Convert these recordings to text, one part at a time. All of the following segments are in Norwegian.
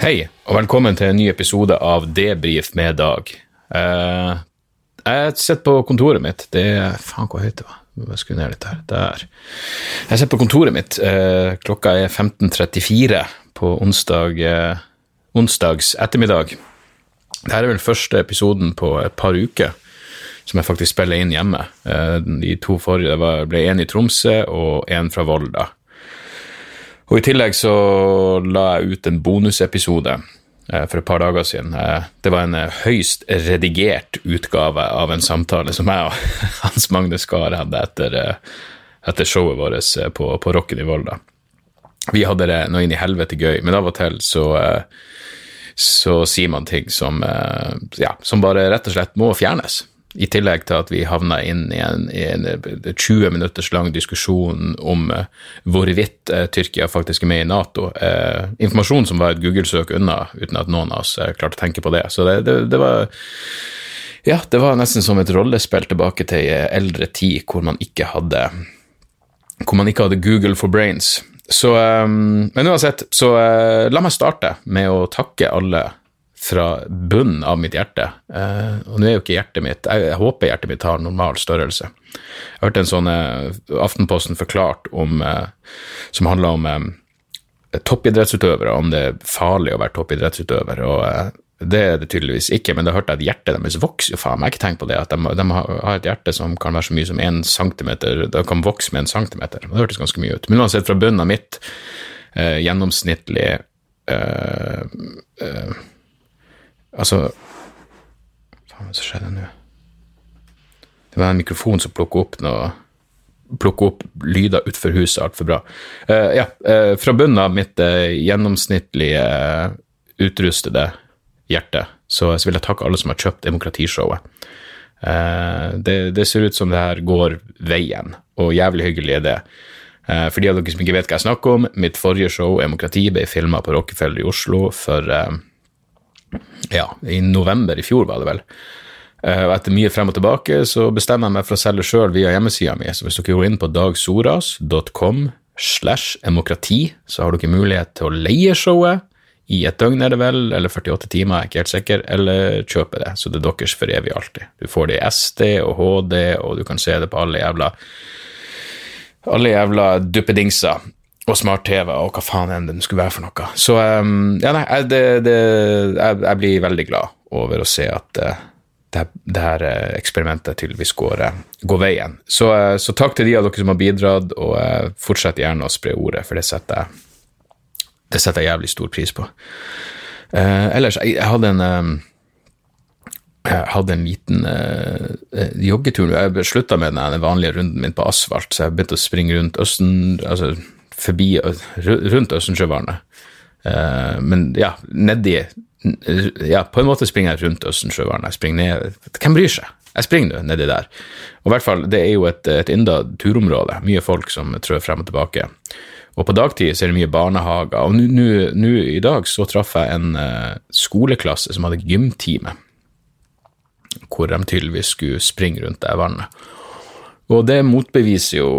Hei, og velkommen til en ny episode av Debrif med Dag. Uh, jeg sitter på kontoret mitt. Det er Faen, hvor høyt det? var. Jeg skru ned litt her. Der. Jeg sitter på kontoret mitt. Uh, klokka er 15.34 på onsdag, uh, onsdags ettermiddag. Dette er vel første episoden på et par uker som jeg faktisk spiller inn hjemme. De to forrige var, ble en i Tromsø og en fra Volda. Og I tillegg så la jeg ut en bonusepisode eh, for et par dager siden. Eh, det var en eh, høyst redigert utgave av en samtale som jeg og Hans Magne Skar hadde etter, etter showet vårt på, på Rocken i Volda. Vi hadde det noe inn i helvete gøy, men av og til så, så sier man ting som, ja, som bare rett og slett må fjernes. I tillegg til at vi havna inn i en, i en 20 minutters lang diskusjon om eh, hvorvidt eh, Tyrkia faktisk er med i Nato. Eh, informasjon som var et Google-søk unna, uten at noen av oss eh, klarte å tenke på det. Så det, det, det var ja, det var nesten som et rollespill tilbake til eldre tid hvor man ikke hadde man ikke hadde Google for brains. Så, men uansett, så la meg starte med å takke alle fra bunnen av mitt hjerte. Uh, og nå er jo ikke hjertet mitt Jeg, håper hjertet mitt har normal størrelse. Jeg hørte en sånn uh, Aftenposten forklart om uh, som handla om toppidrettsutøvere, om det er farlig å være toppidrettsutøver. og det er det tydeligvis ikke, men da hørte jeg at hjertet deres vokser jo faen. meg. Jeg har ikke tenkt på det, at de, de har et hjerte som kan være så mye som en centimeter, det kan vokse med en centimeter. Det hørtes ganske mye ut. Men uansett, fra bunnen av mitt eh, gjennomsnittlig eh, eh, Altså Faen, hva skjedde nå? Det var en mikrofon som plukket opp noe plukke opp lyder utenfor huset altfor bra. Uh, ja, uh, fra bunnen av mitt uh, gjennomsnittlige utrustede hjerte, så, så vil jeg takke alle som har kjøpt Demokratishowet. Det, det ser ut som det her går veien, og jævlig hyggelig er det. For de av dere som ikke vet hva jeg snakker om, mitt forrige show, Demokrati, ble filma på Rockefeller i Oslo for ja, i november i fjor, var det vel. Eh, Og etter mye frem og tilbake så bestemmer jeg meg for å selge sjøl via hjemmesida mi. Så hvis dere går inn på dagsoras.com slash demokrati, så har dere mulighet til å leie showet i et døgn, er det vel, eller 48 timer, jeg er ikke helt sikker, eller kjøpe det. Så det er deres for evig alltid. Du får det i SD og HD, og du kan se det på alle jævla alle jævla duppedingser og smart-TV og hva faen enn det skulle være for noe. Så um, ja, nei, det, det, jeg, jeg blir veldig glad over å se at uh, det, det her eh, eksperimentet tydeligvis går, eh, går veien. Så, eh, så takk til de av dere som har bidratt, og eh, fortsett gjerne å spre ordet, for det setter jeg, det setter jeg jævlig stor pris på. Eh, ellers, jeg, jeg hadde en eh, jeg hadde en liten eh, eh, joggetur. Jeg slutta med den vanlige runden min på asfalt, så jeg begynte å springe rundt Østen, altså forbi, rundt Østensjøvannet. Eh, men ja, nedi Ja, på en måte springer jeg rundt Østensjøvannet. Jeg springer ned Hvem bryr seg? Jeg springer nå nedi der. Og i hvert fall, det er jo et, et ynda turområde. Mye folk som trør frem og tilbake. Og på dagtid så er det mye barnehager. Og nå- i dag så traff jeg en eh, skoleklasse som hadde gymtime hvor de tydeligvis skulle springe rundt det vannet. Og det motbeviser jo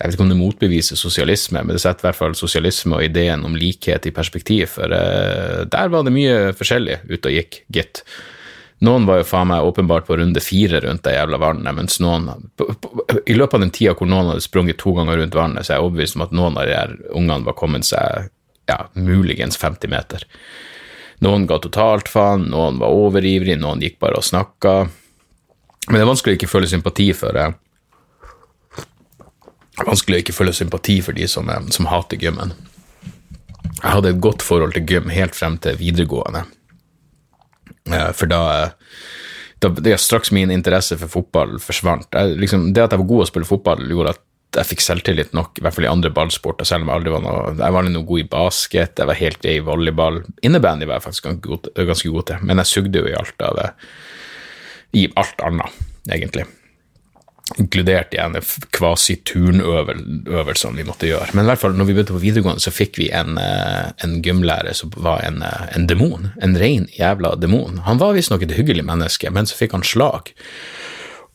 Jeg vet ikke om det motbeviser sosialisme, men det setter i hvert fall sosialisme og ideen om likhet i perspektiv, for uh, der var det mye forskjellig ute og gikk, gitt. Noen var jo faen meg åpenbart på runde fire rundt det jævla vannet, mens noen på, på, I løpet av den tida hvor noen hadde sprunget to ganger rundt vannet, så er jeg overbevist om at noen av de her ungene var kommet seg ja, muligens 50 meter. Noen ga totalt faen, noen var overivrig, noen gikk bare og snakka. Men det er vanskelig å ikke føle sympati for, eh, vanskelig å ikke føle sympati for de som, eh, som hater gymmen. Jeg hadde et godt forhold til gym helt frem til videregående. Eh, For da, da det, Straks min interesse for fotball forsvant. Jeg, liksom, det at jeg var god å spille fotball, gjorde at jeg fikk selvtillit nok, i hvert fall i andre ballsporter, selv om jeg aldri var noe Jeg var noe god i basket, jeg var helt grei i volleyball. Innebandy var jeg faktisk ganske god, ganske god til, men jeg sugde jo i alt av i alt annet, egentlig. Inkludert igjen kvasi-turnøvelsene vi måtte gjøre. Men i hvert fall, når vi begynte på videregående, så fikk vi en, eh, en gymlærer som var en, eh, en demon. En ren jævla demon. Han var visstnok et hyggelig menneske, men så fikk han slag.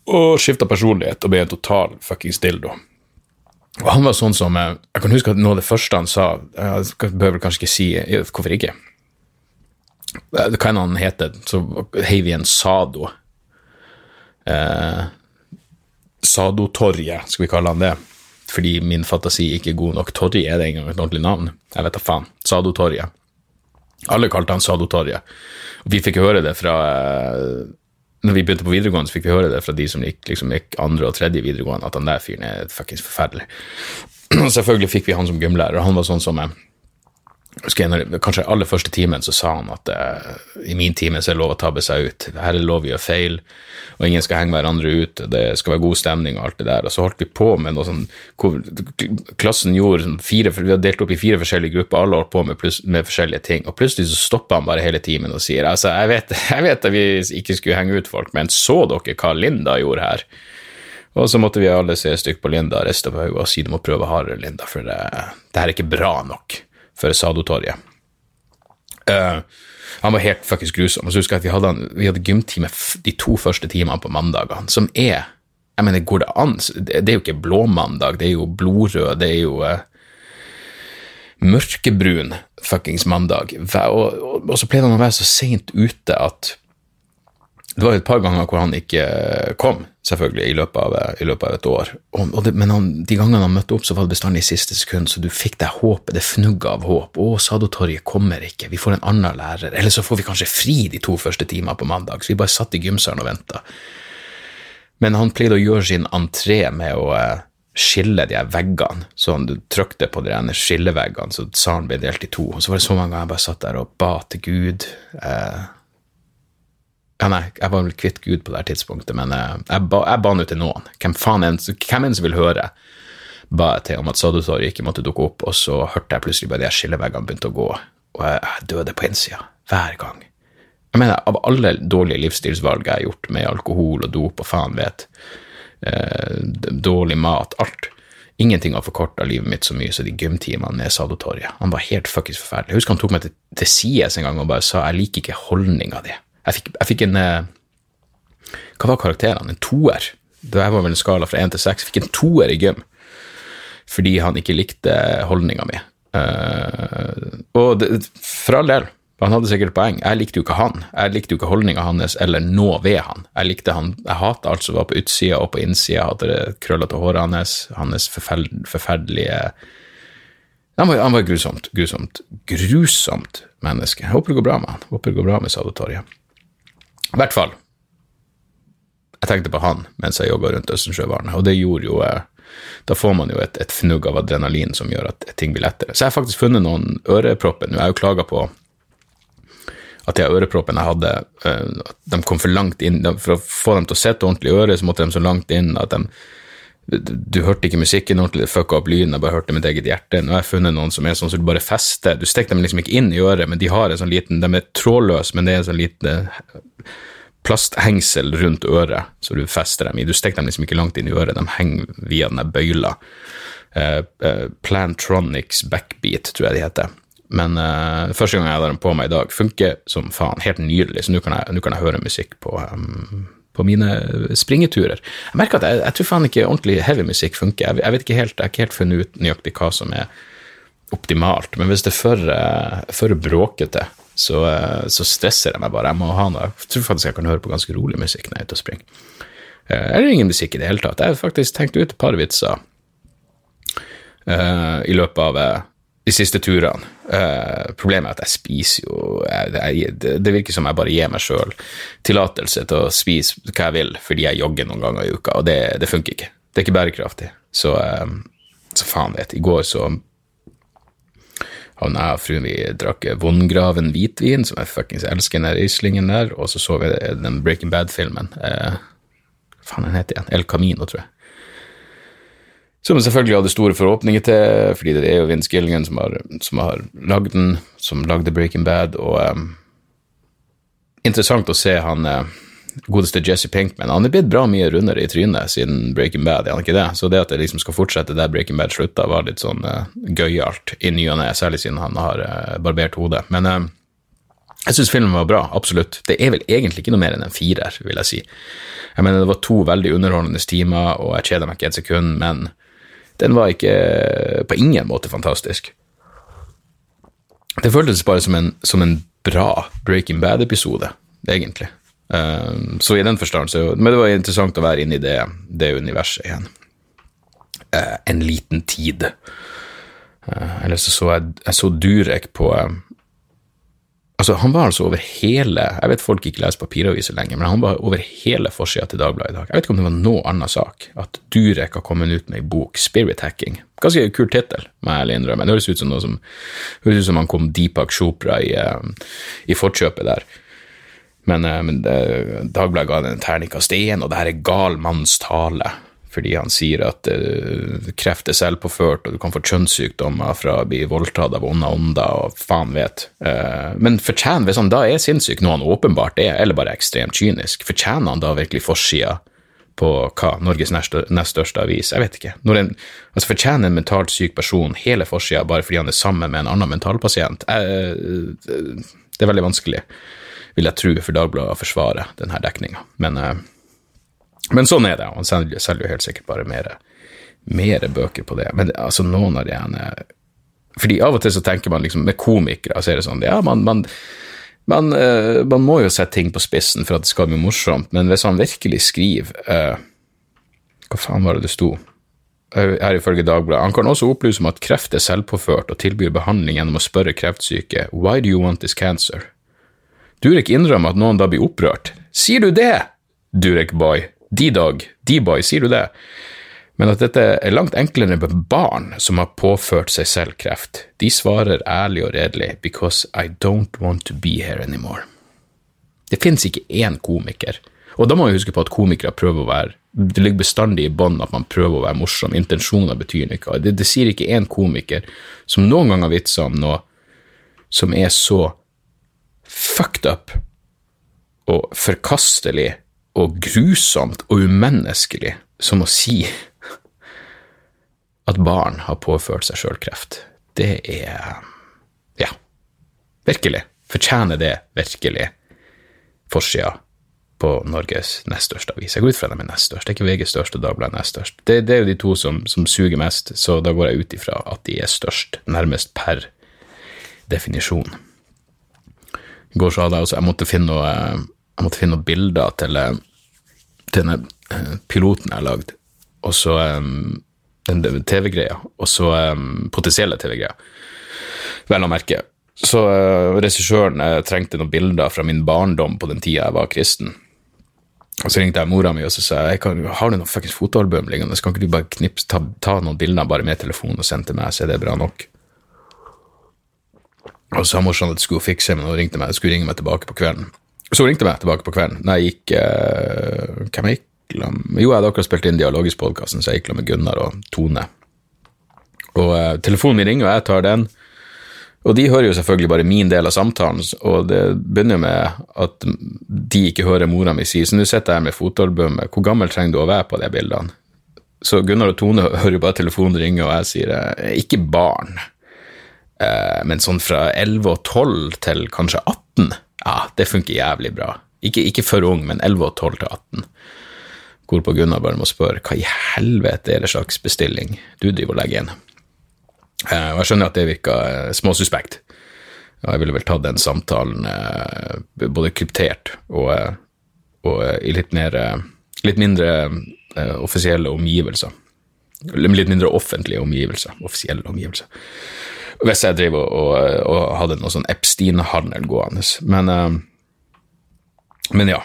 Og skifta personlighet og ble en total fuckings dildo. Og han var sånn som eh, Jeg kan huske at noe av det første han sa Jeg behøver kanskje ikke si hvorfor ikke. Hva enn han hete, så heiv vi en Sado. Eh, Sadotorget, skal vi kalle han det. Fordi min fantasi ikke er god nok. Torget er det engang et ordentlig navn. Jeg vet da faen. Sadotorget. Alle kalte han Sadotorget. Vi fikk høre det fra eh, når vi begynte på videregående, så fikk vi høre det fra de som gikk, liksom, gikk andre og tredje videregående, at han der fyren er fuckings forferdelig. Selvfølgelig fikk vi han som gymlærer, han var sånn som jeg jeg, Kanskje aller første timen så sa han at eh, i min time så er det lov å tabbe seg ut. Her er det lov å gjøre feil, og ingen skal henge hverandre ut. Det skal være god stemning og alt det der. Og så holdt vi på med noe sånn Klassen gjorde sånn fire Vi hadde delt opp i fire forskjellige grupper, alle holdt på med, plus, med forskjellige ting. Og plutselig så stoppa han bare hele timen og sier altså, jeg vet, jeg vet at vi ikke skulle henge ut folk, men så dere hva Linda gjorde her? Og så måtte vi alle se et stykke på Linda, riste på hodet og si du må prøve hardere, Linda, for det, det her er ikke bra nok for Sadotorget. Uh, han var helt fuckings grusom. Og så husker jeg at vi hadde, hadde gymtime de to første timene på mandagene, som er Jeg mener, går det an? Det er jo ikke blåmandag, det er jo blodrød, det er jo uh, mørkebrun fuckings mandag. Og, og, og så pleide han å være så seint ute at det var et par ganger hvor han ikke kom, selvfølgelig, i løpet av, i løpet av et år. Og, og det, men han, de gangene han møtte opp, så var det bestandig i siste sekund, så du fikk deg håpet, det fnugget av håp. Å, Sadotorget kommer ikke, vi får en annen lærer. Eller så får vi kanskje fri de to første timene på mandag. Så vi bare satt i gymsalen og venta. Men han pleide å gjøre sin entré med å eh, skille de her veggene. Så han trykte på de ene skilleveggene, så salen ble delt i to. Og så var det så mange ganger jeg bare satt der og ba til Gud. Eh, ja, nei, jeg var vel kvitt Gud på det her tidspunktet, men jeg, ba, jeg ba nå til noen. Hvem faen enn, som vil høre, ba jeg til om at Sadotor ikke måtte dukke opp, og så hørte jeg plutselig bare de skilleveggene begynte å gå, og jeg, jeg døde på innsida. Hver gang. Jeg mener, av alle dårlige livsstilsvalg jeg har gjort med alkohol og dop og faen vet, eh, dårlig mat, alt Ingenting har forkorta livet mitt så mye som de gymtimene med Sadotorget. Han var helt fuckings forferdelig. Jeg husker han tok meg til, til sides en gang og bare sa jeg liker ikke holdninga di. Jeg fikk, jeg fikk en eh, Hva var karakterene? En toer. Da jeg var vel en skala fra én til seks. Fikk en toer i gym fordi han ikke likte holdninga mi. Uh, og det, for all del, han hadde sikkert poeng. Jeg likte jo ikke han. Jeg likte jo ikke holdninga hans eller noe ved han. Jeg likte han, jeg hata alt som var på utsida og på innsida. Hadde det krøllete håret hans, hans forferd, forferdelige han var, han var grusomt, grusomt, grusomt menneske. Jeg håper det går bra med han. Jeg håper det går bra med Sadotorget. I hvert fall. Jeg tenkte på han mens jeg jogga rundt Østensjøvannet, og det gjorde jo eh, Da får man jo et, et fnugg av adrenalin som gjør at ting blir lettere. Så jeg har faktisk funnet noen ørepropper nå. Jeg har jo klaga på at de øreproppene jeg hadde, at de kom for langt inn. For å få dem til å sitte ordentlig i øret, så måtte de så langt inn at de du hørte ikke musikken ordentlig, det fucka opp lyden, jeg bare hørte mitt eget hjerte. Nå har jeg funnet noen som er sånn som du bare fester. Du stikker dem liksom ikke inn i øret, men de har en sånn liten, de er trådløse, men det er en sånn liten plasthengsel rundt øret, så du fester dem i. Du stikker dem liksom ikke langt inn i øret, de henger via den bøyla. Uh, uh, Plantronics Backbeat, tror jeg de heter. Men uh, første gang jeg hadde dem på meg i dag, funker som faen. Helt nydelig. Så nå kan, kan, jeg høre musikk på, um, på mine springeturer. Jeg merker at jeg, jeg tror faen ikke ordentlig heavy musikk funker. Jeg, jeg, vet ikke helt, jeg har ikke helt funnet ut nøyaktig hva som er optimalt. Men hvis det er for, uh, for bråkete, så, uh, så, stresser jeg meg bare. Jeg må ha noe. Jeg tror faktisk jeg kan høre på ganske rolig musikk når jeg er ute og springer. Eller ingen musikk i det hele tatt. Jeg har faktisk tenkt ut et par vitser i løpet av de siste turene. Uh, problemet er at jeg spiser jo jeg, jeg, Det virker som jeg bare gir meg sjøl tillatelse til å spise hva jeg vil fordi jeg jogger noen ganger i uka, og det, det funker ikke. Det er ikke bærekraftig. Så uh, Så faen vet, i går så havna jeg og fruen vi drakk vondgraven hvitvin, som jeg fuckings elsker, den Rieslingen der, og så så vi den Breaking Bad-filmen. Uh, faen den heter igjen? El Camino, tror jeg. Som jeg selvfølgelig hadde store forhåpninger til, fordi det er jo Vince Gilligan som har, som har lagd den, som lagde Breaking Bad, og um, interessant å se han uh, godeste Jesse Pinkman. Han er blitt bra mye rundere i trynet siden Breaking Bad, er han ikke det? Så det at det liksom skal fortsette der Breaking Bad slutta, var litt sånn uh, gøyalt i ny og ne, særlig siden han har uh, barbert hodet. Men uh, jeg syns filmen var bra, absolutt. Det er vel egentlig ikke noe mer enn en firer, vil jeg si. Jeg mener, det var to veldig underholdende timer, og jeg kjeder meg ikke et sekund, men den var ikke på ingen måte fantastisk. Det føltes bare som en, som en bra Breaking Bad-episode, egentlig. Um, så i den forstand så Men det var interessant å være inne i det, det universet igjen. Uh, en liten tid. Uh, eller så så jeg, jeg så Durek på Altså, han var altså over hele Jeg vet folk ikke leser papiraviser lenger, men han var over hele forsida til Dagbladet i dag. Jeg vet ikke om det var noe annen sak. At Durek har kommet ut med ei bok, Spirit Hacking. Ganske kul tittel, må jeg ærlig innrømme. Det høres ut som noe som høres ut som han kom Deepak Chopra i, i forkjøpet der. Men, eh, men Dagbladet ga den en terningkast én, og det her er gal manns tale. Fordi han sier at uh, kreft er selvpåført, og du kan få kjønnssykdommer fra å bli voldtatt av onde ånder, og faen vet. Uh, men fortjener, hvis han da er sinnssyk, noe han åpenbart er, eller bare ekstremt kynisk, fortjener han da virkelig forsida på hva, Norges nest, største avis? Jeg vet ikke. En, altså Fortjener en mentalt syk person hele forsida bare fordi han er sammen med en annen mentalpasient? Uh, det er veldig vanskelig vil jeg tro, for Dagbladet å forsvare denne dekninga. Men, men, sånn er det. Han selger, jo helt sikkert bare mer, mer bøker på det. Men altså, noen av de ene fordi av og til så tenker man liksom, med komikere så er det sånn Ja, man, man, man, uh, man må jo sette ting på spissen for at det skal bli morsomt, men hvis han virkelig skriver uh, Hva faen var det det sto? Her ifølge Dagbladet. Han kan også opplyse om at kreft er selvpåført og tilbyr behandling gjennom å spørre kreftsyke Why do you want this cancer? Durek innrømmer at noen da blir opprørt. Sier du det, Durek-boy? D-dog? D-boy, sier du det? Men at dette er langt enklere med barn som har påført seg selv kreft. De svarer ærlig og redelig because I don't want to be here anymore. Det fins ikke én komiker, og da må vi huske på at komikere prøver å være Det ligger bestandig i bånn at man prøver å være morsom, intensjoner betyr noe. Det, det sier ikke én komiker som noen gang har vitsa om noe som er så fucked up og forkastelig og grusomt og umenneskelig som å si at barn har påført seg sjøl kreft. Det er Ja, virkelig. Fortjener det virkelig forsida på Norges nest største avis? Jeg går ut fra dem er nest størst. Det er ikke VGs største, Dagbladet nest størst. Det, det, er jo de to som, som suger mest, så da går jeg ut ifra at de er størst, nærmest per definisjon. I går så hadde jeg også Jeg måtte finne noe, jeg måtte finne noen bilder til, til denne eh, piloten jeg har lagd, og så den TV-greia, og så potensielle TV-greia, vel å merke. Så uh, regissøren trengte noen bilder fra min barndom på den tida jeg var kristen. Og Så ringte jeg mora mi og så sa jeg, kan, har du noen fuckings fotoalbum liggende, kan ikke du bare knips, ta, ta, noen bilder bare med telefonen og sende til meg, så er det bra nok. Og så sa morsan at det skulle fikse, men hun ringte meg, skulle ringe meg tilbake på kvelden. Så ringte meg tilbake på kvelden. Når jeg gikk uh, Hvem jeg gikk Jo, jeg hadde akkurat spilt inn Dialogisk-podkasten, så jeg gikk med Gunnar og Tone. Og uh, telefonen min ringer, og jeg tar den. Og de hører jo selvfølgelig bare min del av samtalen, og det begynner med at de ikke hører mora mi si så nå sitter jeg med fotoalbumet, hvor gammel trenger du å være på de bildene? Så Gunnar og Tone hører jo bare telefonen ringe, og jeg sier eh, ikke barn. Men sånn fra 11 og 12 til kanskje 18, ja, det funker jævlig bra. Ikke, ikke for ung, men 11 og 12 til 18. Hvorpå Gunnar bare må spørre hva i helvete er det slags bestilling du driver og legger inn? Eh, og jeg skjønner at det virker eh, småsuspekt. Og jeg ville vel tatt den samtalen både kryptert og, og i litt, mer, litt mindre offisielle omgivelser. Litt mindre offentlige omgivelser. Offisielle omgivelser hvis jeg driver og, og, hadde noe sånn Epstein-handel gående. Men, uh, men ja.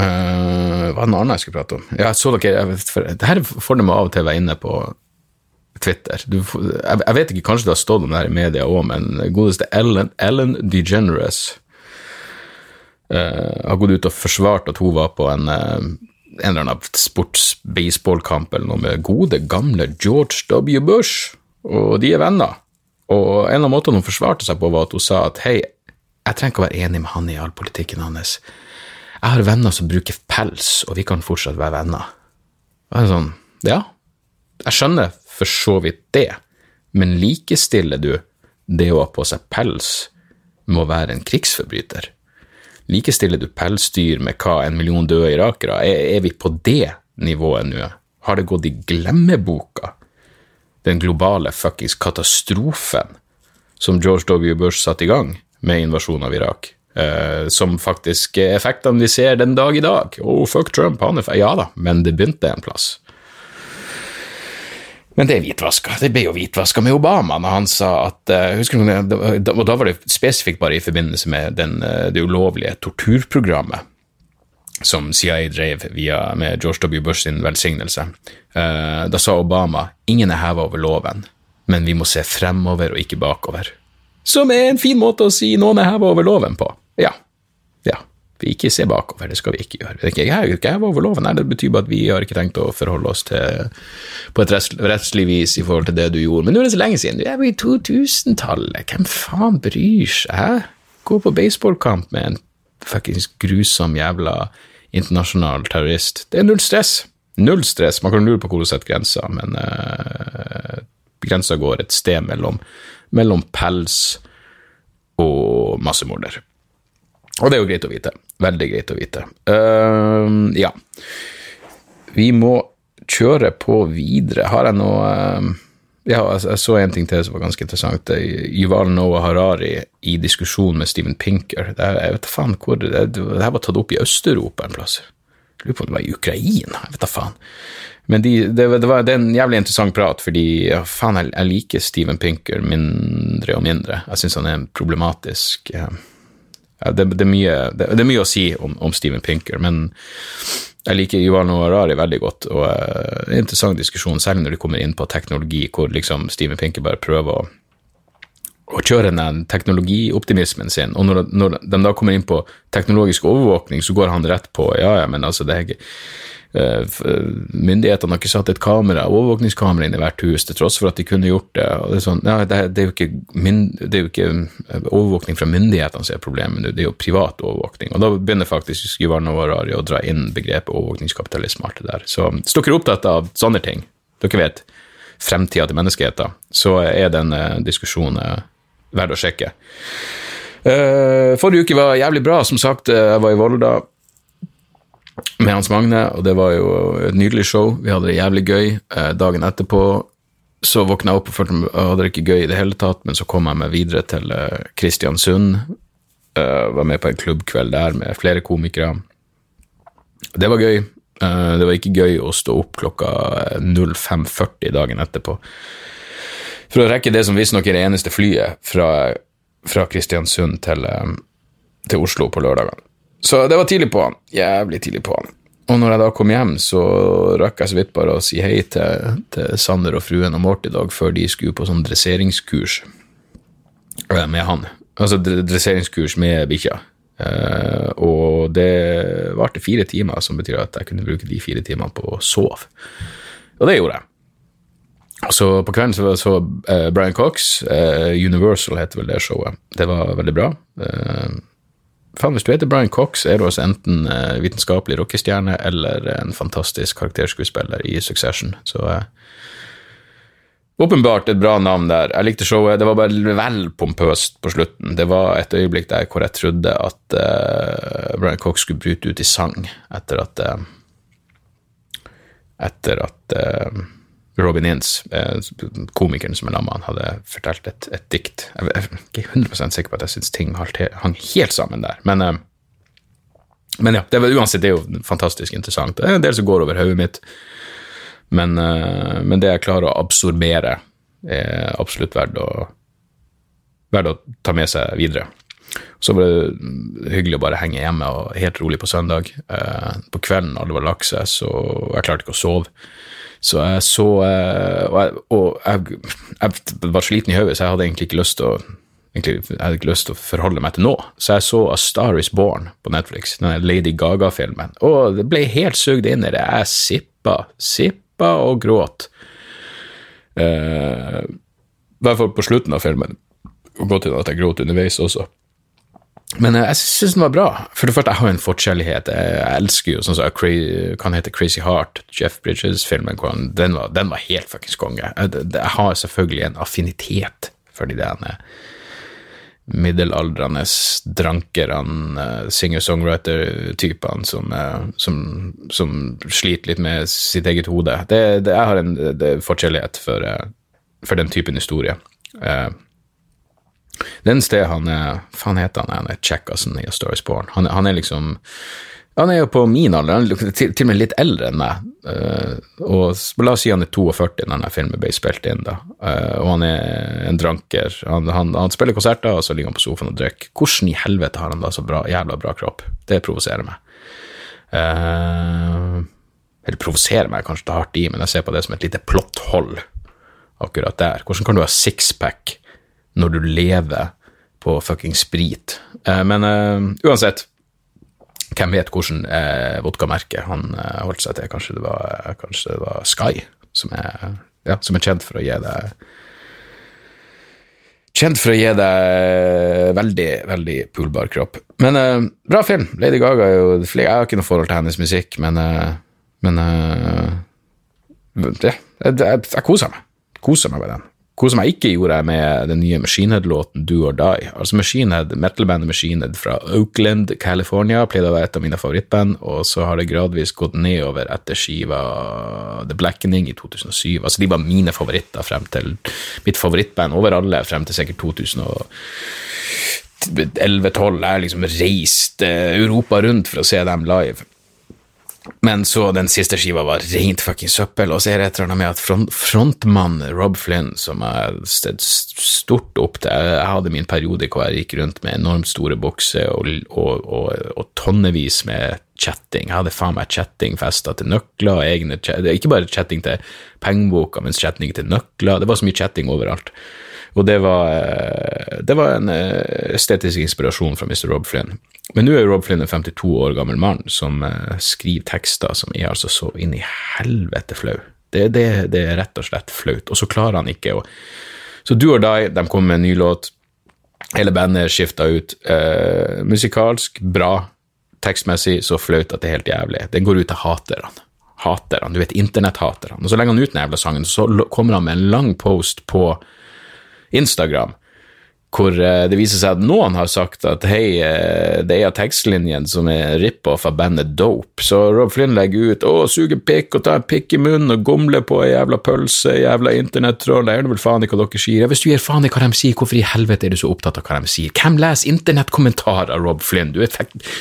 Uh, hva er det noe annet jeg skulle prate om? Ja, så dere, jeg vet, for, det her får de av og til være inne på Twitter. Du, jeg, jeg, vet ikke, kanskje det har stått om det her i media òg, men godeste Ellen, Ellen DeGeneres uh, har gått ut og forsvart at hun var på en, en eller annen sports-baseballkamp eller noe med gode, gamle George W. Bush, og de er venner. Og en av måtene hun forsvarte seg på, var at hun sa at hei, jeg trenger ikke å være enig med han i all politikken hans. Jeg har venner som bruker pels, og vi kan fortsatt være venner. Og jeg er sånn, ja, jeg skjønner for så vidt det, men likestiller du det å ha på seg pels med å være en krigsforbryter? Likestiller du pelsdyr med hva en million døde irakere? Er, er vi på det nivået nå? Har det gått i glemmeboka? Den globale fuckings katastrofen som George W. Bush satte i gang med invasjonen av Irak? Uh, som faktisk er effektene vi ser den dag i dag. Oh, fuck Trump, han er Ja da, men det begynte en plass. Men det er hvitvaska. Det ble jo hvitvaska med Obama når han sa at uh, husker du, Og da var det spesifikt bare i forbindelse med den, uh, det ulovlige torturprogrammet som CIA drev via, med George W. Bush sin velsignelse. Uh, da sa Obama ingen er heva over loven, men vi må se fremover og ikke bakover. Som er en fin måte å si noen er heva over loven på. Ja, vi ikke se bakover, det skal vi ikke gjøre. Jeg er jo ikke heva over loven, det betyr bare at vi har ikke tenkt å forholde oss til på et rettslig vis i forhold til det du gjorde. Men nå er det så lenge siden, du er jo i 2000-tallet, hvem faen bryr seg? Gå på baseballkamp med en fuckings grusom jævla internasjonal terrorist. Det er null stress. Null stress. Man kan lure på hvor du setter grensa, men uh, grensa går et sted mellom, mellom pels og massemorder. Og det er jo greit å vite. Veldig greit å vite. Uh, ja. Vi må kjøre på videre. Har jeg noe uh, Ja, jeg, jeg så en ting til som var ganske interessant. Yuval Noah Harari i diskusjon med Steven Pinker. Det, jeg vet faen hvor det, det, her var tatt opp i Øst-Europa en plass. Jeg lurer på om det var i Ukraina. Jeg vet da faen. Men de, det, det, var, det er en jævlig interessant prat, fordi ja, faen, jeg, jeg liker Steven Pinker mindre og mindre. Jeg syns han er problematisk. ja, det, det, er mye, det, er mye, å si om, om Steven Pinker, men jeg liker Ivano Harari veldig godt, og uh, en interessant diskusjon, særlig når de kommer inn på teknologi, hvor liksom Steven Pinker bare prøver å, å kjøre den teknologioptimismen sin, og når, når, de da kommer inn på teknologisk overvåkning, så går han rett på ja, ja, men altså, det er ikke Eh, eh, myndighetene har ikke satt et kamera, overvåkningskamera inn i hvert hus, til tross for at de kunne gjort det. og Det er, sånn, ja, det, det er, jo, ikke, det er jo ikke, eh, overvåkning fra myndighetene som er problemet, det er jo privat overvåkning. Og da begynner faktisk Yuval Warari å dra inn begrepet overvåkningskapitalisme. alt det der. Så hvis dere er opptatt av sånne ting, dere vet fremtida til menneskeheten, så er den diskusjonen verdt å sjekke. Forrige uke var jævlig bra. Som sagt, jeg var i Volda med Hans Magne, og det var jo et nydelig show. Vi hadde det jævlig gøy. Eh, dagen etterpå så våkna jeg opp og følte meg hadde det ikke gøy i det hele tatt, men så kom jeg meg videre til eh, Kristiansund. Var med på en klubbkveld der med flere komikere. Det var gøy. Det var ikke gøy å stå opp klokka 05.40 dagen etterpå for å rekke det som visstnok er det eneste flyet fra, fra Kristiansund til, til Oslo på lørdagene. Så det var tidlig på han. Jævlig tidlig på han. Og når jeg da kom hjem, så rakk jeg så vidt bare å si hei til, til Sander og fruen og Morty i dag, før de skulle på sånn dresseringskurs eh, med han. Altså dresseringskurs med bikkja. Uh, og det varte fire timer, som betyr at jeg kunne bruke de fire timene på å sove. Og det gjorde jeg. Så på kvelden så, så uh, Brian Cox, uh, Universal heter vel det showet. Det var veldig bra. Uh, faen, hvis du heter Brian Cox, er du altså enten vitenskapelig rockestjerne eller en fantastisk karakterskuespiller i Succession. Så åpenbart et bra navn der. Jeg likte showet. Det var bare vel pompøst på slutten. Det var et øyeblikk der hvor jeg trodde at Brian Cox skulle bryte ut i sang etter at Etter at Robin Inns, eh, komikeren som er lamma, hadde fortalt et, et dikt. Jeg er ikke 100 sikker på at jeg syns ting hang helt sammen der, men, eh, men ja, det var, uansett, det er jo fantastisk interessant. Det er en del som går over hodet mitt, men, eh, men, det jeg klarer å absorbere, er absolutt verdt å, verdt å ta med seg videre. Så var det hyggelig å bare henge hjemme og helt rolig på søndag. På kvelden alle var lagt seg, så jeg klarte ikke å sove Så jeg så eh, Og, jeg, og jeg, jeg var sliten i hodet, så jeg hadde egentlig ikke lyst til å egentlig, jeg hadde ikke lyst til å forholde meg til nå. Så jeg så A Star Is Born på Netflix, den Lady Gaga-filmen, og det ble helt sugd inn i det. Jeg sippa, sippa og gråt. Uh, I hvert fall på slutten av filmen. Og godt til at jeg gråt underveis også. Men jeg syns den var bra. For det første, jeg har en forkjærlighet. Jeg elsker jo sånn som hva han heter Crazy Heart, Jeff Bridges-filmen. Den, den var helt fuckings konge. Jeg, har selvfølgelig en affinitet for de der middelaldrende drankerne, singer-songwriter-typene som, som, som, sliter litt med sitt eget hode. Det, det, jeg har en forkjærlighet for, for, den typen historie. Den sted han er Faen heter han? Han er Checkassen i A Story Born. Han, han, er liksom Han er jo på min alder, han er til, til og med litt eldre enn meg. Uh, og la oss si han er 42 når denne filmen ble spilt inn, da. Uh, og han er en dranker. Han, han, han, spiller konserter, og så ligger han på sofaen og drikker. Hvordan i helvete har han da så bra, jævla bra kropp? Det provoserer meg. Uh, eller provoserer meg kanskje det hardt i, men jeg ser på det som et lite plotthold akkurat der. Hvordan kan du ha sixpack når du lever på fucking sprit. Eh, men uh, uansett, hvem vet hvordan eh, vodkamerket han uh, holdt seg til? Kanskje det var, kanskje det var Sky, som er, ja, som er, kjent for å gi deg Kjent for å gi deg veldig, veldig poolbar kropp. Men eh, bra film. Lady Gaga er jo Jeg har ikke noe forhold til hennes musikk, men, men ja, jeg, jeg, jeg koser meg. Koser meg med den. Hvor som jeg ikke gjorde med den nye Machine Head-låten Do or Die. Altså Machinehead, Metal-bandet Machine Head fra Oakland, California, pleide å være et av mine favorittband, og så har det gradvis gått nedover etter skiva The Blackening i 2007. Altså De var mine favoritter frem til mitt favorittband over alle frem til sikkert 2011-2012. Jeg liksom reist eh, Europa rundt for å se dem live. Men så den siste skiva var rent fucking søppel, og så er det et eller annet med at front, frontmann Rob Flynn, som jeg stod stort opp til Jeg hadde min periode hvor jeg gikk rundt med enormt store bokser og, og, og, og, tonnevis med chatting. Jeg hadde faen meg chattingfester til nøkler, egne ikke bare chatting til pengeboka, men chatting til nøkler. Det var så mye chatting overalt. Og det var, eh, det var en eh, estetisk inspirasjon fra Mr. Rob Flynn. Men nå er Rob Flynn en 52 år gammel mann som uh, skriver tekster som er altså så inn i helvete flau. Det, det, det, er rett og slett flaut. Og så klarer han ikke å Så Do or Die, de kommer med en ny låt. Hele bandet skifta ut. Uh, musikalsk bra. Tekstmessig så flaut at det er helt jævlig. Det går ut til haterne. Haterne, du vet, internetthaterne. Og så legger han ut den jævla sangen, så kommer han med en lang post på Instagram hvor eh, det viser seg at noen har sagt at hei, eh, det er tekstlinjen som er rip-off av bandet Dope. Så Rob Flynn legger ut å, suge pikk og ta en pikk i munnen og gomle på ei jævla pølse, jævla internettroll, det er vel faen ikke hva dere sier. Ja, hvis du gir faen i hva de sier, hvorfor i helvete er du så opptatt av hva de sier? Hvem leser internettkommentarer, Rob Flynn? Du er,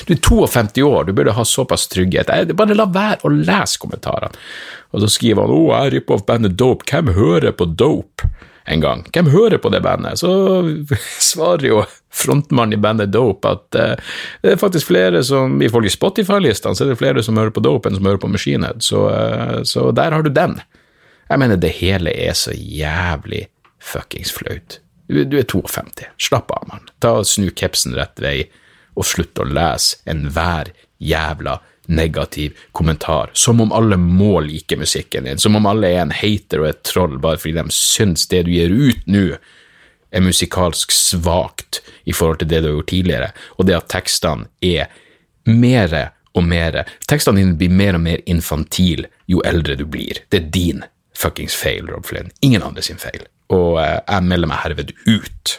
du er 52 år, du burde ha såpass trygghet. Bare la være å lese kommentarene. Og så skriver han å, jeg er rip-off bandet Dope, hvem hører på Dope? En gang. Hvem hører på det bandet? Så svarer jo frontmannen i bandet Dope at uh, det er faktisk flere som, ifølge Spotify-listene, så er det flere som hører på Dope enn som hører på Machinehead, så, uh, så der har du den. Jeg mener, det hele er så jævlig fuckings flaut. Du, er 52. Slapp av, mann. Ta og Snu kepsen rett vei, og slutt å lese enhver jævla negativ kommentar, som om alle må like musikken din, som om alle er en hater og et troll bare fordi de syns det du gir ut nå, er musikalsk svakt i forhold til det du har gjort tidligere, og det at tekstene er mere og mere Tekstene dine blir mer og mer infantil jo eldre du blir. Det er din fuckings feil, Rob Flynn. Ingen andre sin feil. Og eh, jeg melder meg herved ut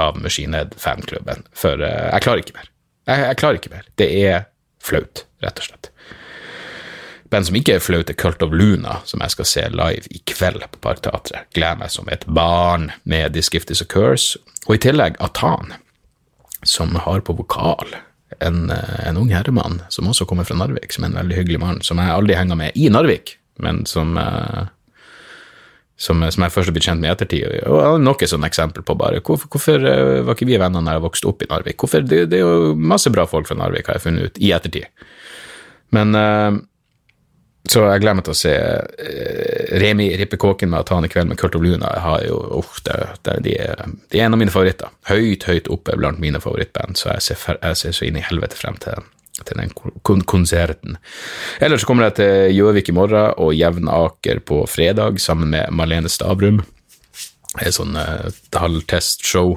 av Machine Head-fanklubben, for eh, jeg klarer ikke mer. Jeg, jeg klarer ikke mer. Det er flaut, rett og slett. Band som ikke er flaut, er Cult of Luna, som jeg skal se live i kveld på Parkteatret. Gleder meg som et barn med This Gift Is A Curse. Og i tillegg Atan, som har på vokal en, en ung herremann som også kommer fra Narvik, som er en veldig hyggelig mann, som jeg aldri henger med i Narvik, men som uh, som, som, jeg først har blitt kjent med i ettertid. Og nok et sånt eksempel på bare hvorfor, hvorfor eh, var ikke vi venner når jeg vokste opp i Narvik? Hvorfor, det, det, er jo masse bra folk fra Narvik, har jeg funnet ut, i ettertid. Men uh, så jeg gleder meg til å se uh, Remi Rippekåken med Atane Kveld med Kurt og Luna. Jeg har jo, uh, det, det, de, er, de, er en av mine favoritter. Høyt, høyt oppe blant mine favorittband, så jeg ser, jeg ser så inn i helvete frem til, til den kon konserten. Ellers kommer jeg til Gjøvik i morgen og Jevnaker på fredag sammen med Marlene Stavrum. Det er sånn uh, halvtestshow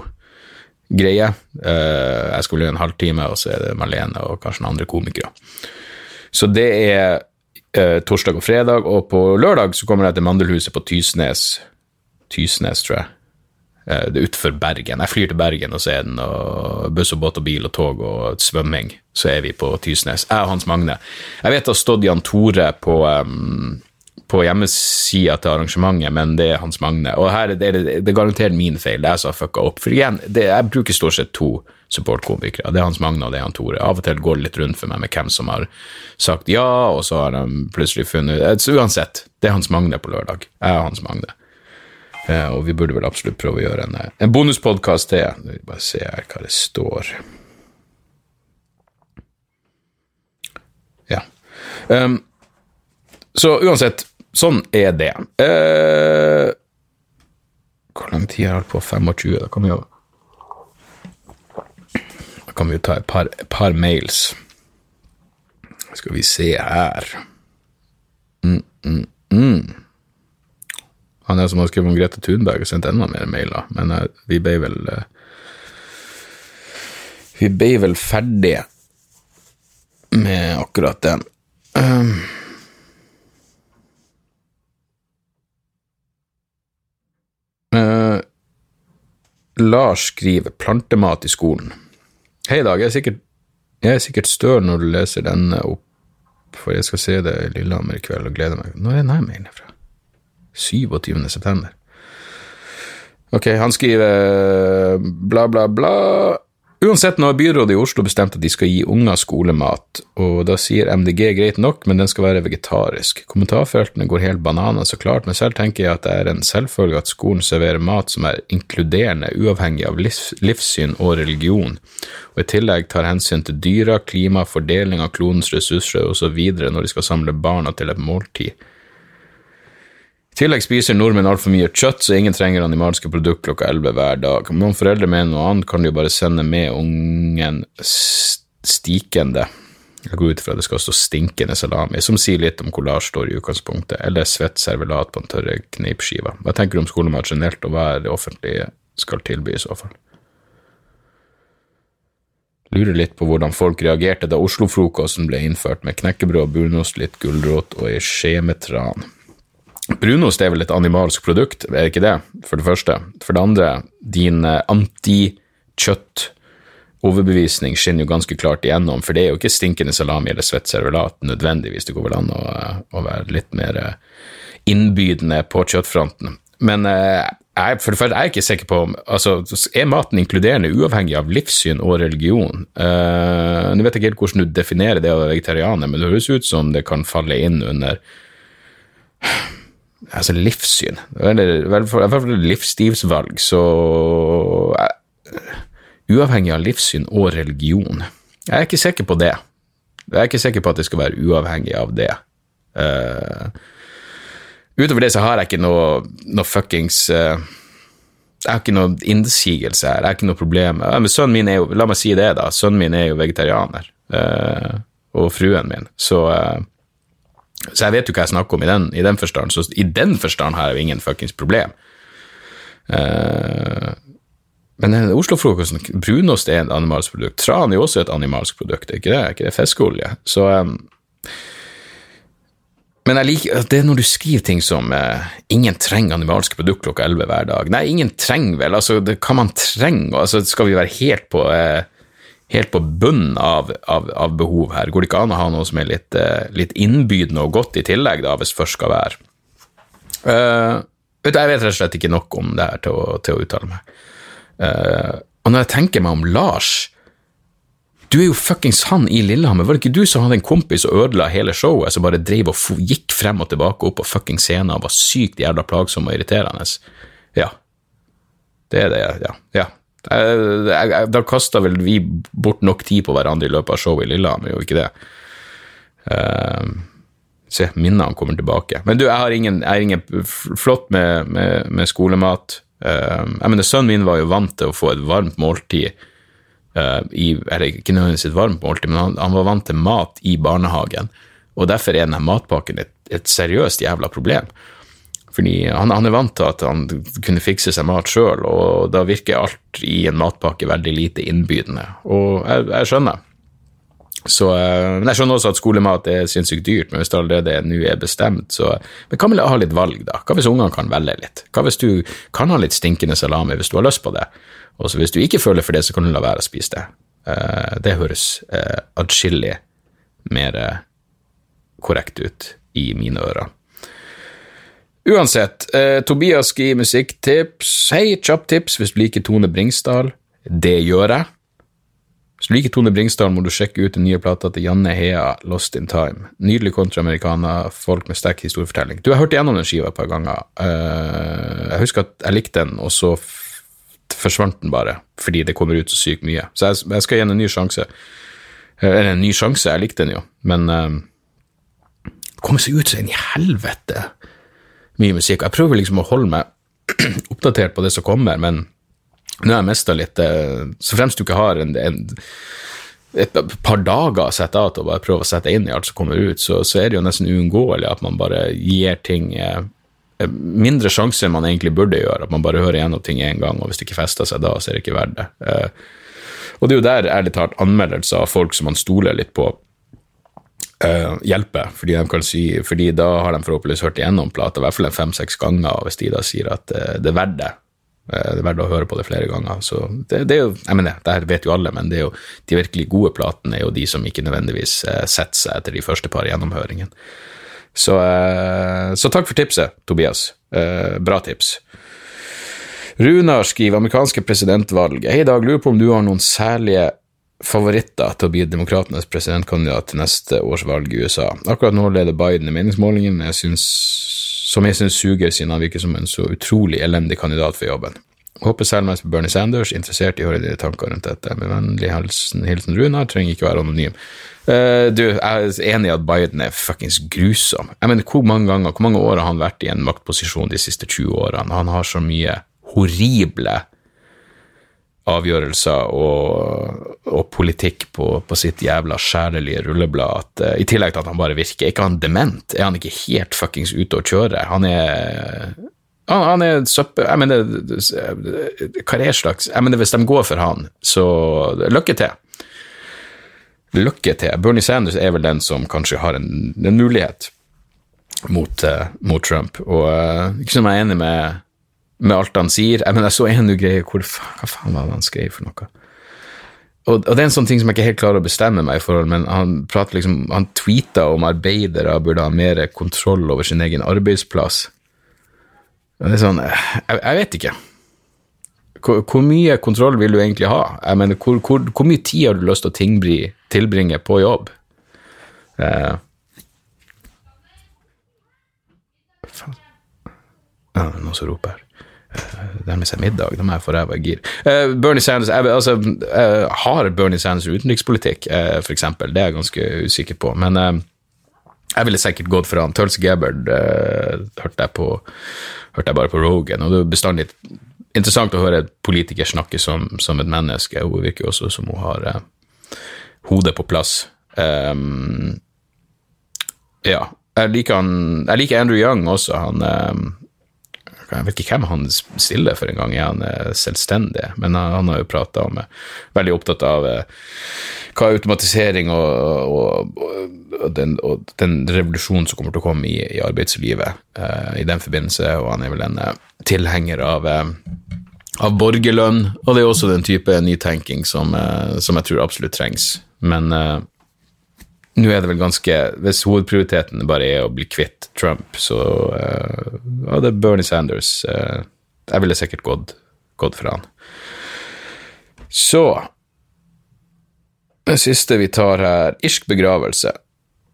greie. Uh, jeg skal vel gjøre en halvtime, og så er det Marlene og kanskje noen andre komikere. Så det er uh, torsdag og fredag, og på lørdag så kommer jeg til Mandelhuset på Tysnes. Tysnes, tror jeg. Det er utenfor Bergen. Jeg flyr til Bergen, og så er det buss og båt og bil og tog og svømming. Så er vi på Tysnes. Jeg og Hans Magne. Jeg vet det har stått Jan Tore på um, på hjemmesida til arrangementet, men det er Hans Magne. Og her er det, det, garanterer min feil, det er jeg som har fucka opp. For igjen, det, jeg bruker stort sett to supportkomikere. Det er Hans Magne og det er han Tore. Av og til går det litt rundt for meg med hvem som har sagt ja, og så har de plutselig funnet Så uansett, det er Hans Magne på lørdag. Jeg og Hans Magne. Eh, og vi burde vel absolutt prøve å gjøre en, en bonuspodkast til. Bare se her hva det står. Ja. Um, så uansett, sånn er det. Uh, hvor lang tid har jeg holdt på? 25? Da kan vi jo Da kan vi jo ta et par, et par mails. Skal vi se her mm, mm, mm. Han er som har skrevet om Grete Thunberg og sendt enda mer mailer, men uh, vi ble vel uh, Vi ble vel ferdige med akkurat den. Um, Uh, Lars skriver 'plantemat i skolen'. Hei, Dag. Jeg er, sikkert, jeg er sikkert støl når du leser denne opp, for jeg skal se det i Lillehammer i kveld og gleder meg. Når er denne mailen fra? 27. september. Ok, han skriver bla, bla, bla. Uansett, nå har byrådet i Oslo bestemt at de skal gi unger skolemat, og da sier MDG greit nok, men den skal være vegetarisk. Kommentarfeltene går helt banana, så klart, men selv tenker jeg at det er en selvfølge at skolen serverer mat som er inkluderende, uavhengig av livs, livssyn og religion, og i tillegg tar hensyn til dyra, klima, fordeling av klonens ressurser osv. når de skal samle barna til et måltid. I tillegg spiser nordmenn altfor mye kjøtt, så ingen trenger animalske produkt klokka 11 hver dag. Om noen foreldre mener noe annet, kan de jo bare sende med ungen stikende Jeg går ut ifra det skal stå stinkende salami, som sier litt om hvor Lars står i utgangspunktet, eller svett servelat på en tørre kneipskive. Hva tenker du om skolemat generelt, og hva er det offentlige skal tilby i så fall? Lurer litt på hvordan folk reagerte da Oslo-frokosten ble innført med knekkebrød, brunost, litt gulrot og ei skje med tran. Brunost er vel et animalsk produkt, er det ikke det, for det første? For det andre, din eh, anti-kjøtt overbevisning skinner jo ganske klart igjennom, for det er jo ikke stinkende salami eller svett servelat nødvendigvis, det går vel an å, å være litt mer eh, innbydende på kjøttfronten. Men eh, jeg, for det første, jeg er ikke sikker på om altså, Er maten inkluderende uavhengig av livssyn og religion? Uh, nå vet jeg ikke helt hvordan du definerer det å være vegetarianer, men det høres ut som det kan falle inn under altså livssyn. Eller i hvert fall livsstilsvalg, så uh, Uavhengig av livssyn og religion. Jeg er ikke sikker på det. Jeg er ikke sikker på at det skal være uavhengig av det. Uh, utover det så har jeg ikke noe, noe fuckings uh, Jeg har ikke noe innsigelse her, jeg har ikke noe problem. Uh, men sønnen min er jo, La meg si det, da. Sønnen min er jo vegetarianer. og fruen min. Så så jeg vet jo hva jeg snakker om i den, i den forstand, så i den forstand har jeg jo ingen fuckings problem. Uh, men Oslo-frokosten, brunost er et animalsk produkt. Tran er jo også et animalsk produkt, ikke det? Ikke det fiskeolje? Så um, Men jeg liker det er når du skriver ting som uh, 'ingen trenger animalske produkt klokka 11 hver dag'. Nei, ingen trenger vel, altså, det kan man trenger? Altså, skal vi være helt på uh, helt på bunnen av, av, av, behov her. Går det ikke an å ha noe som er litt, uh, litt innbydende og godt i tillegg, da, hvis først skal være? Uh, jeg vet rett og slett ikke nok om det her til å, til å uttale meg. Uh, og når jeg tenker meg om Lars Du er jo fuckings han i Lillehammer. Var det ikke du som hadde en kompis og ødela hele showet, som bare drev og gikk frem og tilbake opp på fuckings scenen og var sykt jævla plagsom og irriterende? Ja. Det er det, ja. ja. Da kasta vel vi bort nok tid på hverandre i løpet av showet i Lillehammer, jo ikke det? Uh, Se, minnene kommer tilbake. Men du, jeg har ingen, jeg har ingen flott med, med, med skolemat. Uh, jeg mener, Sønnen min var jo vant til å få et varmt måltid uh, i, eller ikke nødvendigvis et varmt måltid, men han, han var vant til mat i barnehagen. Og derfor er denne matpakken et, et seriøst jævla problem. Fordi han, han er vant til at han kunne fikse seg mat sjøl, og da virker alt i en matpakke veldig lite innbydende. Og jeg, jeg skjønner. Så, eh, men jeg skjønner også at skolemat er sinnssykt dyrt, men hvis det allerede nå er bestemt, så Men hva med å ha litt valg, da? Hva hvis ungene kan velge litt? Hva hvis du kan ha litt stinkende salami hvis du har lyst på det? Og hvis du ikke føler for det, så kan du la være å spise det. Eh, Det høres eh, atskillig mer korrekt ut i mine ører. Uansett, eh, Tobias gi musikktips. Hei, kjapptips hvis du liker Tone Bringsdal. Det gjør jeg. Hvis du liker Tone Bringsdal, må du sjekke ut den nye plata til Janne Hea, Lost in Time. Nydelig kontraamerikaner, folk med sterk historiefortelling. Du har hørt gjennom den skiva et par ganger. Uh, jeg husker at jeg likte den, og så forsvant den bare, fordi det kommer ut så sykt mye. Så jeg, jeg skal gi den en ny sjanse. Eh, Eller en ny sjanse, jeg likte den jo, men uh, det kommer seg ut så inn i helvete mye musikk. Jeg prøver liksom å holde meg oppdatert på det som kommer, men nå har jeg mista litt eh, Så fremst du ikke har en, en, et par dager å sette av til å bare prøve å sette inn i alt som kommer ut, så, så er det jo nesten uunngåelig at man bare gir ting eh, mindre sjanse enn man egentlig burde gjøre. At man bare hører gjennom ting én gang, og hvis det ikke fester seg da, så er det ikke verdt det. Eh, og det er jo der ærlig talt anmeldelser av folk som man stoler litt på, eh, hjelper. Fordi, si, fordi da har de forhåpentligvis hørt igjennom plata i hvert fall fem-seks ganger, hvis de da sier at uh, det er verdt det, eh, det er verdt å høre på det flere ganger. Så det, det er jo, jeg mener, det her vet jo alle, men det er jo, de virkelig gode platene er jo de som ikke nødvendigvis setter seg etter de første par gjennomhøringene. Så, så takk for tipset, Tobias. Bra tips. Runar skriver amerikanske presidentvalg. Hei Dag, lurer på om du har noen særlige favoritter til å bli demokratenes presidentkandidat til neste års valg i USA. Akkurat nå leder Biden i meningsmålingen, som jeg syns suger, siden han virker som en så utrolig elendig kandidat for jobben. Håper selv mest på Bernie Sanders, interessert i å høre dine tanker rundt dette. Med vennlig hilsen, hilsen Runar, trenger ikke være anonym. Uh, du, jeg er enig i at Biden er fuckings grusom. Jeg mener, hvor mange ganger, hvor mange år har han vært i en maktposisjon de siste 20 årene? Han har så mye horrible avgjørelser og, og politikk på, på sitt jævla sjælelige rulleblad at uh, i tillegg til at han bare virker Er ikke han dement? Er han ikke helt fuckings ute å kjøre? Han er han, han er søppel... Jeg mener, hva er slags Jeg mener, hvis de går for han, så lykke til. Lykke til. Bernie Sanders er vel den som kanskje har en, en mulighet mot, uh, mot Trump, og uh, ikke som jeg er enig med med alt han sier. Jeg, mener, jeg så en greie hvor Hva faen var det han skrev for noe? Og, og det er en sånn ting som jeg ikke helt klarer å bestemme meg i forhold, men han prater liksom, han tweeta om arbeidere burde ha mer kontroll over sin egen arbeidsplass. Det er sånn, jeg, jeg vet ikke. Hvor, hvor, mye kontroll vil du egentlig ha? Jeg mener, hvor, hvor, hvor mye tid har du lyst til å tingbri, tilbringe på jobb? Eh, faen. Ja, det er noen som roper her nærmer seg middag, da må jeg få ræva i gir. Uh, Bernie Sanders, jeg, altså, uh, Har Bernie Sanders utenrikspolitikk, for eksempel? Det er jeg ganske usikker på. Men jeg ville sikkert gått for han. Tulsi Gabbard hørte jeg på hørte jeg bare på Rogan, og det er bestandig interessant å høre politiker snakke som, som et menneske. Hun virker jo også som hun har hodet på plass. Um, ja. Jeg liker, han, jeg liker Andrew Young også. Han um, jeg vet ikke hvem han stiller for engang, er han selvstendig? Men han, han har jo prata om Veldig opptatt av hva automatisering og, og, og, den, og, den, revolusjonen som kommer til å komme i, i arbeidslivet uh, i den forbindelse, og han er vel en tilhenger av, av borgerlønn, og det er også den type nytenking som, som jeg tror absolutt trengs. Men nå er det vel ganske Hvis hovedprioriteten bare er å bli kvitt Trump, så uh, ja, det er Bernie Sanders. Uh, jeg ville sikkert gått, gått for han. Så Det siste vi tar her, irsk begravelse.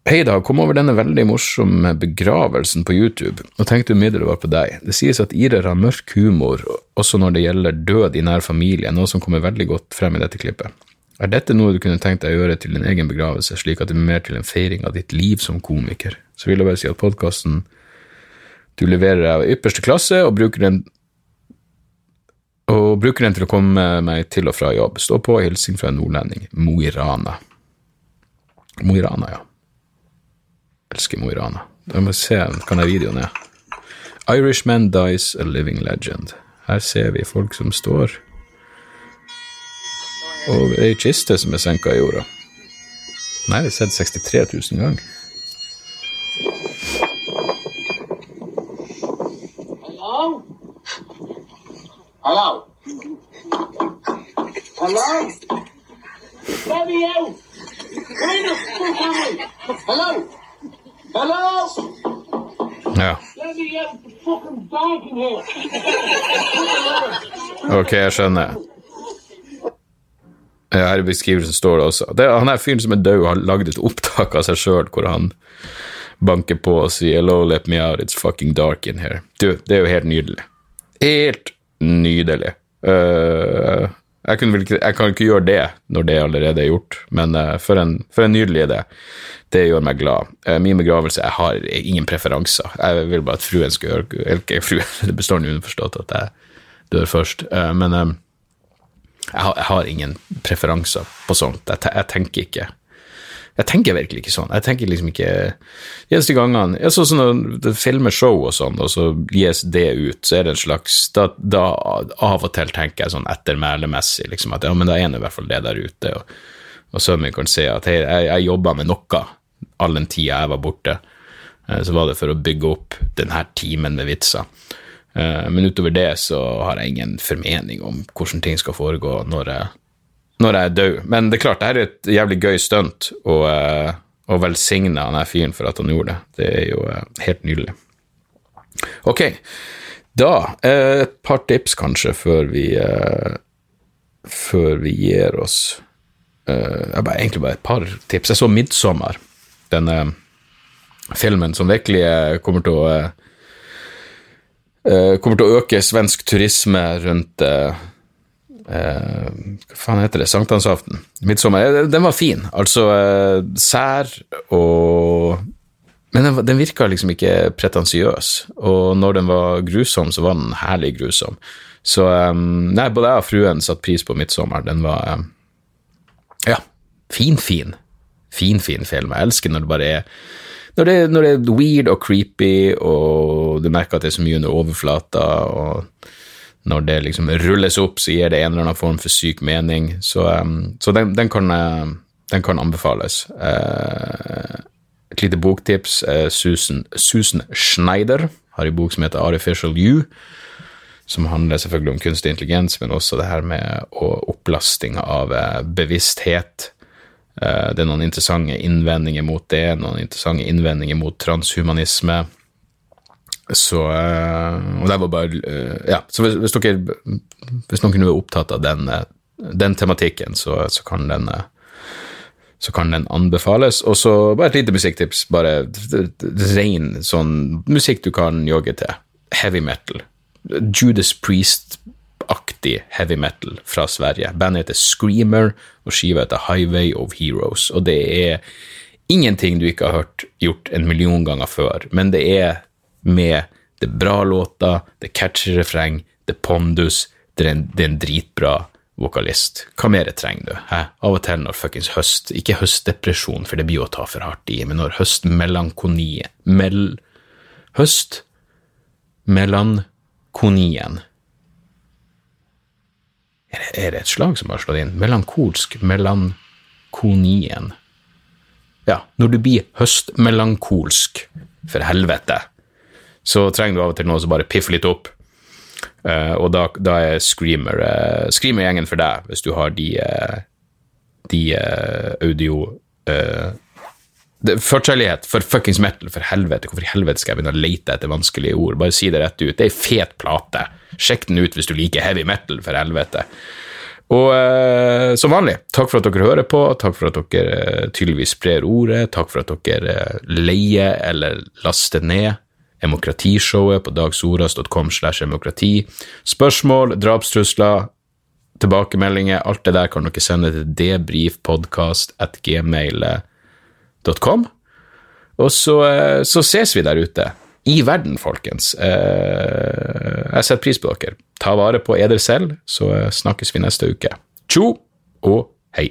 Hei da, kom over denne veldig morsomme begravelsen på YouTube, og tenkte umiddelbart på deg. Det sies at irer har mørk humor, også når det gjelder død i nær familie, noe som kommer veldig godt frem i dette klippet. Er dette noe du kunne tenkt deg å gjøre til din egen begravelse, slik at det blir mer til en feiring av ditt liv som komiker? så vil jeg bare si at podkasten du leverer av ypperste klasse, og bruker den og bruker den til å komme meg til og fra jobb. Stå på, hilsing fra en nordlending. Mo i Rana. Mo i Rana, ja. Elsker Mo i Rana. Da må jeg se, kan jeg videoen er? Irishman dies a living legend. Her ser vi folk som står over ei kiste som er senka i jorda. Det har sett 63 000 ganger. Hello? Hello? Hello? Let me out! Where the fuck am Hello? Hello? Ja. Let me out! The fucking dog in here! Ok, jeg skjønner. Ja, her i beskrivelsen står det også. Det, han er fyren som er død, har lagd et opptak av seg sjøl hvor han banker på og sier 'Hello, let me out, it's fucking dark in here'. Du, det er jo helt nydelig. Helt nydelig. Uh, jeg, ikke, jeg kan ikke gjøre det når det allerede er gjort, men uh, for, en, for en nydelig idé. Det gjør meg glad. Uh, min begravelse Jeg har ingen preferanser. Jeg vil bare at fruen skal gjøre Eller fruen, det består underforstått at jeg dør først, men jeg, har, jeg har ingen preferanser på sånt. Jeg, jeg tenker ikke jeg tenker virkelig ikke sånn. Jeg tenker liksom ikke De eneste gangene jeg så sånn Når det filmer show og sånn, og så gis det ut, så er det en slags Da, da av og til tenker jeg sånn ettermælemessig, liksom at ja, men da er nå i hvert fall det der ute. Og, og sønnen min kan se at hei, jeg, jeg jobba med noe all den tida jeg var borte. Eh, Så var det for å bygge opp denne timen med vitser. Eh, Men utover det så har jeg ingen formening om hvordan ting skal foregå når jeg, når jeg er død. Men det er klart, det her er et jævlig gøy stunt, og, eh, og velsigne han her fyren for at han gjorde det. Det er jo eh, helt nydelig. Ok, da eh, et par tips kanskje før vi eh, før vi gir oss. Eh, jeg bare, egentlig bare et par tips. Jeg så 'Midtsommer', denne filmen som virkelig eh, kommer til å eh, eh, kommer til å øke svensk turisme rundt eh, eh, Hva faen heter det? Sankthansaften. Midtsommer. Eh, Den var fin. Altså eh, sær og Men den, den virka liksom ikke pretensiøs. Og når den var grusom, så var den herlig grusom. Så eh, nei, både jeg og fruen satte pris på Midtsommer. Den var eh, ja, fin, fin. Fin, fin film. Jeg elsker når det bare er når det, når det er weird og creepy, og du merker at det er så mye under overflata, og når det liksom rulles opp, så gir det en eller annen form for syk mening. Så, um, så den, den, kan, eh, den kan anbefales. Uh, et lite boktips. eh, Susan, Susan Schneider har en bok som heter Artificial You, som handler selvfølgelig om kunstig intelligens, men også det her med opplasting av eh, bevissthet. Eh, Det er noen interessante innvendinger mot det, noen interessante innvendinger mot transhumanisme. Så eh, Og det var bare eh, Ja, så hvis, hvis dere Hvis noen er opptatt av den, den tematikken, så, så kan den så kan den anbefales. Og så bare et lite musikktips. Bare ren sånn musikk du kan jogge til. Heavy metal. Judas Priest-aktig heavy metal fra Sverige. Bandet heter Screamer, og skiva heter Highway of Heroes. Og det er ingenting du ikke har hørt gjort en million ganger før, men det er med det bra låter, det catchy refreng, det pondus, det er en, det er en dritbra vokalist. Hva mer trenger du? Hæ? Av og til når fuckings høst, ikke høstdepresjon, for det blir jo å ta for hardt i, men når høstmelankoni mel, Høst melankonien er det, er det et slag som har slått inn? Melankolsk melankonien. Ja, når du blir høstmelankolsk, for helvete, så trenger du av og til noe som bare piffer litt opp. Uh, og da, da er Screamer uh, Screamer-gjengen for deg, hvis du har de, uh, de audio Forkjærlighet for fuckings metal, for helvete. Hvorfor i helvete skal jeg begynne å lete etter vanskelige ord? Bare si det rett ut. Det er ei fet plate. Sjekk den ut hvis du liker heavy metal, for helvete. Og eh, som vanlig, takk for at dere hører på, takk for at dere eh, tydeligvis sprer ordet, takk for at dere eh, leier eller laster ned Demokratishowet på dagsoras.com slash demokrati. Spørsmål, drapstrusler, tilbakemeldinger, alt det der kan dere sende til debrifpodkast at gmail.com. Og så, eh, så ses vi der ute. I verden, folkens. Eh, jeg setter pris på dere. Ta vare på eder selv, så eh, snakkes vi neste uke. Tjo og hei.